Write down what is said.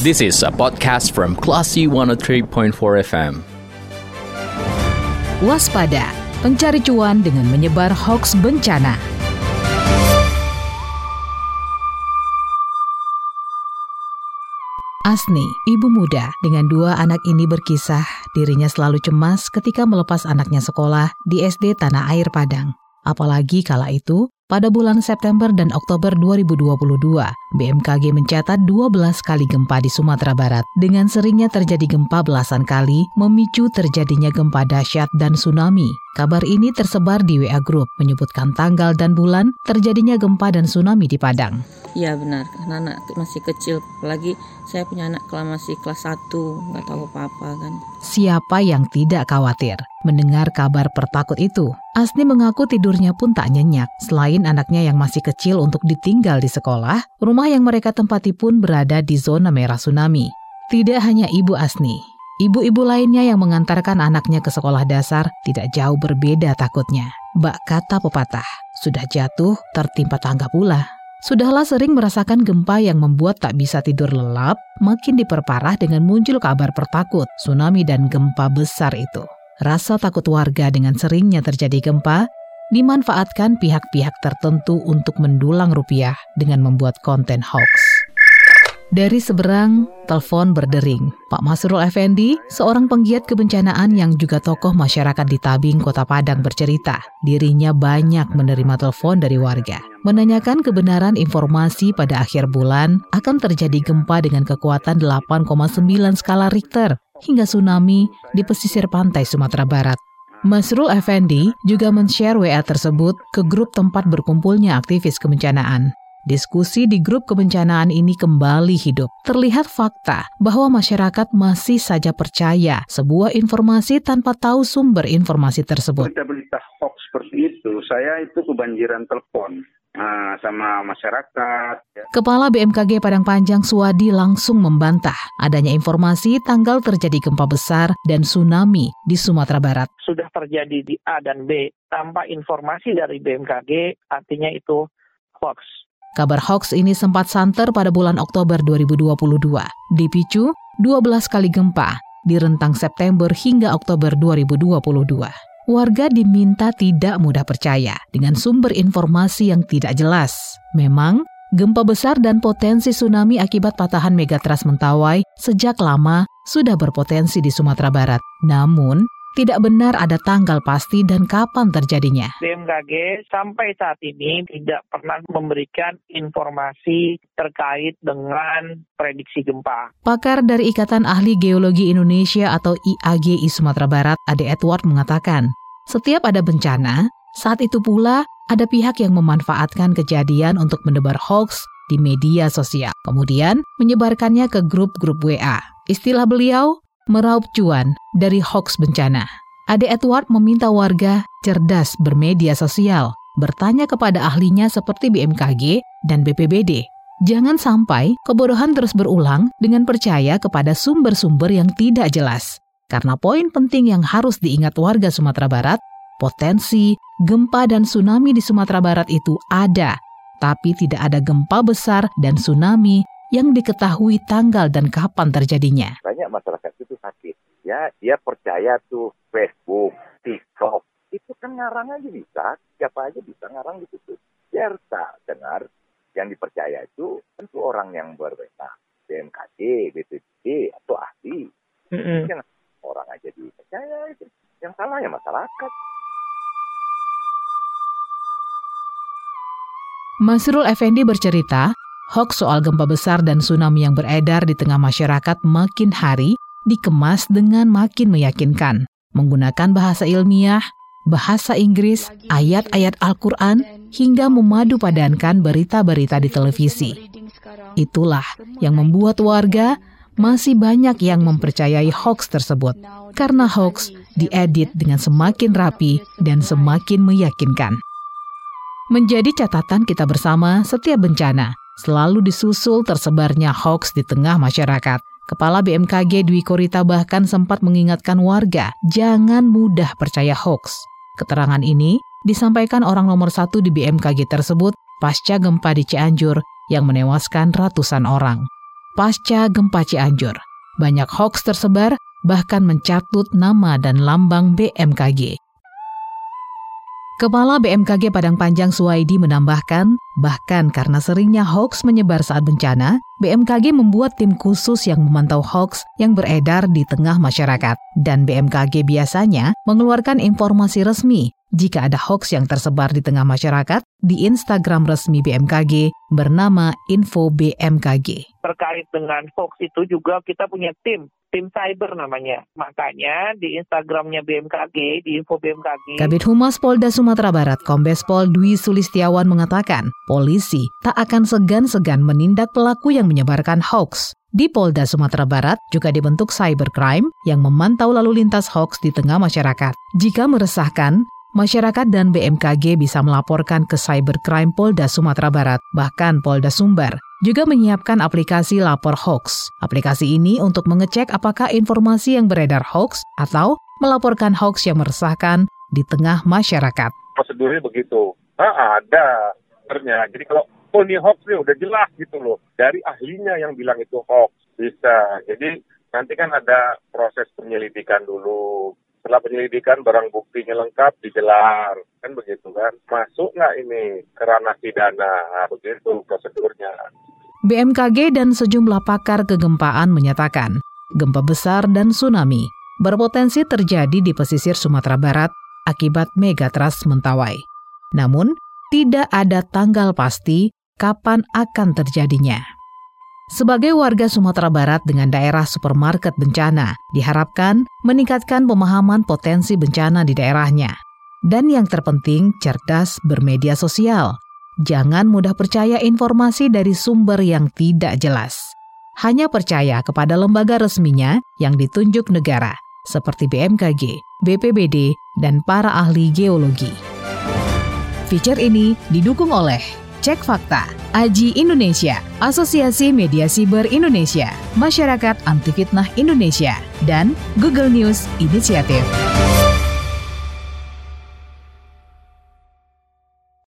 This is a podcast from Classy 103.4 FM. Waspada, pencari cuan dengan menyebar hoax bencana. Asni, ibu muda dengan dua anak ini berkisah, dirinya selalu cemas ketika melepas anaknya sekolah di SD Tanah Air Padang. Apalagi kala itu, pada bulan September dan Oktober 2022, BMKG mencatat 12 kali gempa di Sumatera Barat. Dengan seringnya terjadi gempa belasan kali, memicu terjadinya gempa dahsyat dan tsunami. Kabar ini tersebar di WA Group, menyebutkan tanggal dan bulan terjadinya gempa dan tsunami di Padang. Iya benar, karena anak masih kecil, apalagi saya punya anak kelas masih kelas 1, nggak tahu apa-apa kan. Siapa yang tidak khawatir mendengar kabar pertakut itu? Asni mengaku tidurnya pun tak nyenyak. Selain anaknya yang masih kecil untuk ditinggal di sekolah, rumah yang mereka tempati pun berada di zona merah tsunami. Tidak hanya ibu Asni, Ibu-ibu lainnya yang mengantarkan anaknya ke sekolah dasar tidak jauh berbeda takutnya. Bak kata pepatah, sudah jatuh tertimpa tangga pula. Sudahlah sering merasakan gempa yang membuat tak bisa tidur lelap, makin diperparah dengan muncul kabar pertakut, tsunami dan gempa besar itu. Rasa takut warga dengan seringnya terjadi gempa dimanfaatkan pihak-pihak tertentu untuk mendulang rupiah dengan membuat konten hoax. Dari seberang, telepon berdering. Pak Masrul Effendi, seorang penggiat kebencanaan yang juga tokoh masyarakat di Tabing, Kota Padang bercerita, dirinya banyak menerima telepon dari warga. Menanyakan kebenaran informasi pada akhir bulan akan terjadi gempa dengan kekuatan 8,9 skala Richter hingga tsunami di pesisir pantai Sumatera Barat. Masrul Effendi juga men-share WA tersebut ke grup tempat berkumpulnya aktivis kebencanaan. Diskusi di grup kebencanaan ini kembali hidup. Terlihat fakta bahwa masyarakat masih saja percaya sebuah informasi tanpa tahu sumber informasi tersebut. Berita-berita hoax seperti itu, saya itu kebanjiran telepon sama masyarakat. Ya. Kepala BMKG Padang Panjang Suwadi langsung membantah adanya informasi tanggal terjadi gempa besar dan tsunami di Sumatera Barat. Sudah terjadi di A dan B tanpa informasi dari BMKG, artinya itu hoax. Kabar hoax ini sempat santer pada bulan Oktober 2022, dipicu 12 kali gempa di rentang September hingga Oktober 2022. Warga diminta tidak mudah percaya dengan sumber informasi yang tidak jelas. Memang, gempa besar dan potensi tsunami akibat patahan megatras Mentawai sejak lama sudah berpotensi di Sumatera Barat. Namun, tidak benar ada tanggal pasti dan kapan terjadinya. BMKG sampai saat ini tidak pernah memberikan informasi terkait dengan prediksi gempa. Pakar dari Ikatan Ahli Geologi Indonesia atau IAGI Sumatera Barat, Ade Edward mengatakan, setiap ada bencana, saat itu pula ada pihak yang memanfaatkan kejadian untuk mendebar hoax di media sosial, kemudian menyebarkannya ke grup-grup WA. Istilah beliau, meraup cuan dari hoax bencana. Ade Edward meminta warga cerdas bermedia sosial, bertanya kepada ahlinya seperti BMKG dan BPBD. Jangan sampai kebodohan terus berulang dengan percaya kepada sumber-sumber yang tidak jelas. Karena poin penting yang harus diingat warga Sumatera Barat, potensi gempa dan tsunami di Sumatera Barat itu ada, tapi tidak ada gempa besar dan tsunami yang diketahui tanggal dan kapan terjadinya. Banyak masyarakat itu sakit. Ya, dia percaya tuh Facebook, TikTok. Itu kan ngarang aja bisa. Siapa aja bisa ngarang di situ. Tak dengar yang dipercaya itu tentu orang yang berwenang. BMKG, BPD, atau ahli. Mm -hmm. Orang aja dipercaya itu. Yang salah ya masyarakat. Masrul Effendi bercerita, Hoax soal gempa besar dan tsunami yang beredar di tengah masyarakat makin hari dikemas dengan makin meyakinkan, menggunakan bahasa ilmiah, bahasa Inggris, ayat-ayat Al-Quran, hingga memadu padankan berita-berita di televisi. Itulah yang membuat warga masih banyak yang mempercayai hoax tersebut, karena hoax diedit dengan semakin rapi dan semakin meyakinkan. Menjadi catatan kita bersama setiap bencana, selalu disusul tersebarnya hoax di tengah masyarakat. Kepala BMKG Dwi Korita bahkan sempat mengingatkan warga jangan mudah percaya hoax. Keterangan ini disampaikan orang nomor satu di BMKG tersebut pasca gempa di Cianjur yang menewaskan ratusan orang. Pasca gempa Cianjur. Banyak hoax tersebar, bahkan mencatut nama dan lambang BMKG. Kepala BMKG Padang Panjang Suwaidi menambahkan, bahkan karena seringnya hoax menyebar saat bencana, BMKG membuat tim khusus yang memantau hoax yang beredar di tengah masyarakat. Dan BMKG biasanya mengeluarkan informasi resmi jika ada hoax yang tersebar di tengah masyarakat di Instagram resmi BMKG bernama Info BMKG. Terkait dengan hoax itu juga kita punya tim tim cyber namanya. Makanya di Instagramnya BMKG, di info BMKG. Kabit Humas Polda Sumatera Barat, Kombes Pol Dwi Sulistiawan mengatakan, polisi tak akan segan-segan menindak pelaku yang menyebarkan hoax. Di Polda Sumatera Barat juga dibentuk cybercrime yang memantau lalu lintas hoax di tengah masyarakat. Jika meresahkan, masyarakat dan BMKG bisa melaporkan ke Cybercrime Polda Sumatera Barat, bahkan Polda Sumbar juga menyiapkan aplikasi lapor hoax. Aplikasi ini untuk mengecek apakah informasi yang beredar hoax atau melaporkan hoax yang meresahkan di tengah masyarakat. Prosedurnya begitu. Nah, ada ternyata. Jadi kalau oh ini hoax nih udah jelas gitu loh. Dari ahlinya yang bilang itu hoax. Bisa. Jadi nanti kan ada proses penyelidikan dulu. Setelah penyelidikan barang buktinya lengkap digelar kan begitu kan masuk nggak ini ke ranah pidana nah, begitu prosedurnya BMKG dan sejumlah pakar kegempaan menyatakan, gempa besar dan tsunami berpotensi terjadi di pesisir Sumatera Barat akibat megatrust Mentawai. Namun, tidak ada tanggal pasti kapan akan terjadinya. Sebagai warga Sumatera Barat dengan daerah supermarket bencana, diharapkan meningkatkan pemahaman potensi bencana di daerahnya. Dan yang terpenting, cerdas bermedia sosial Jangan mudah percaya informasi dari sumber yang tidak jelas. Hanya percaya kepada lembaga resminya yang ditunjuk negara, seperti BMKG, BPBD, dan para ahli geologi. Feature ini didukung oleh Cek Fakta, Aji Indonesia, Asosiasi Media Siber Indonesia, Masyarakat Anti Fitnah Indonesia, dan Google News Initiative.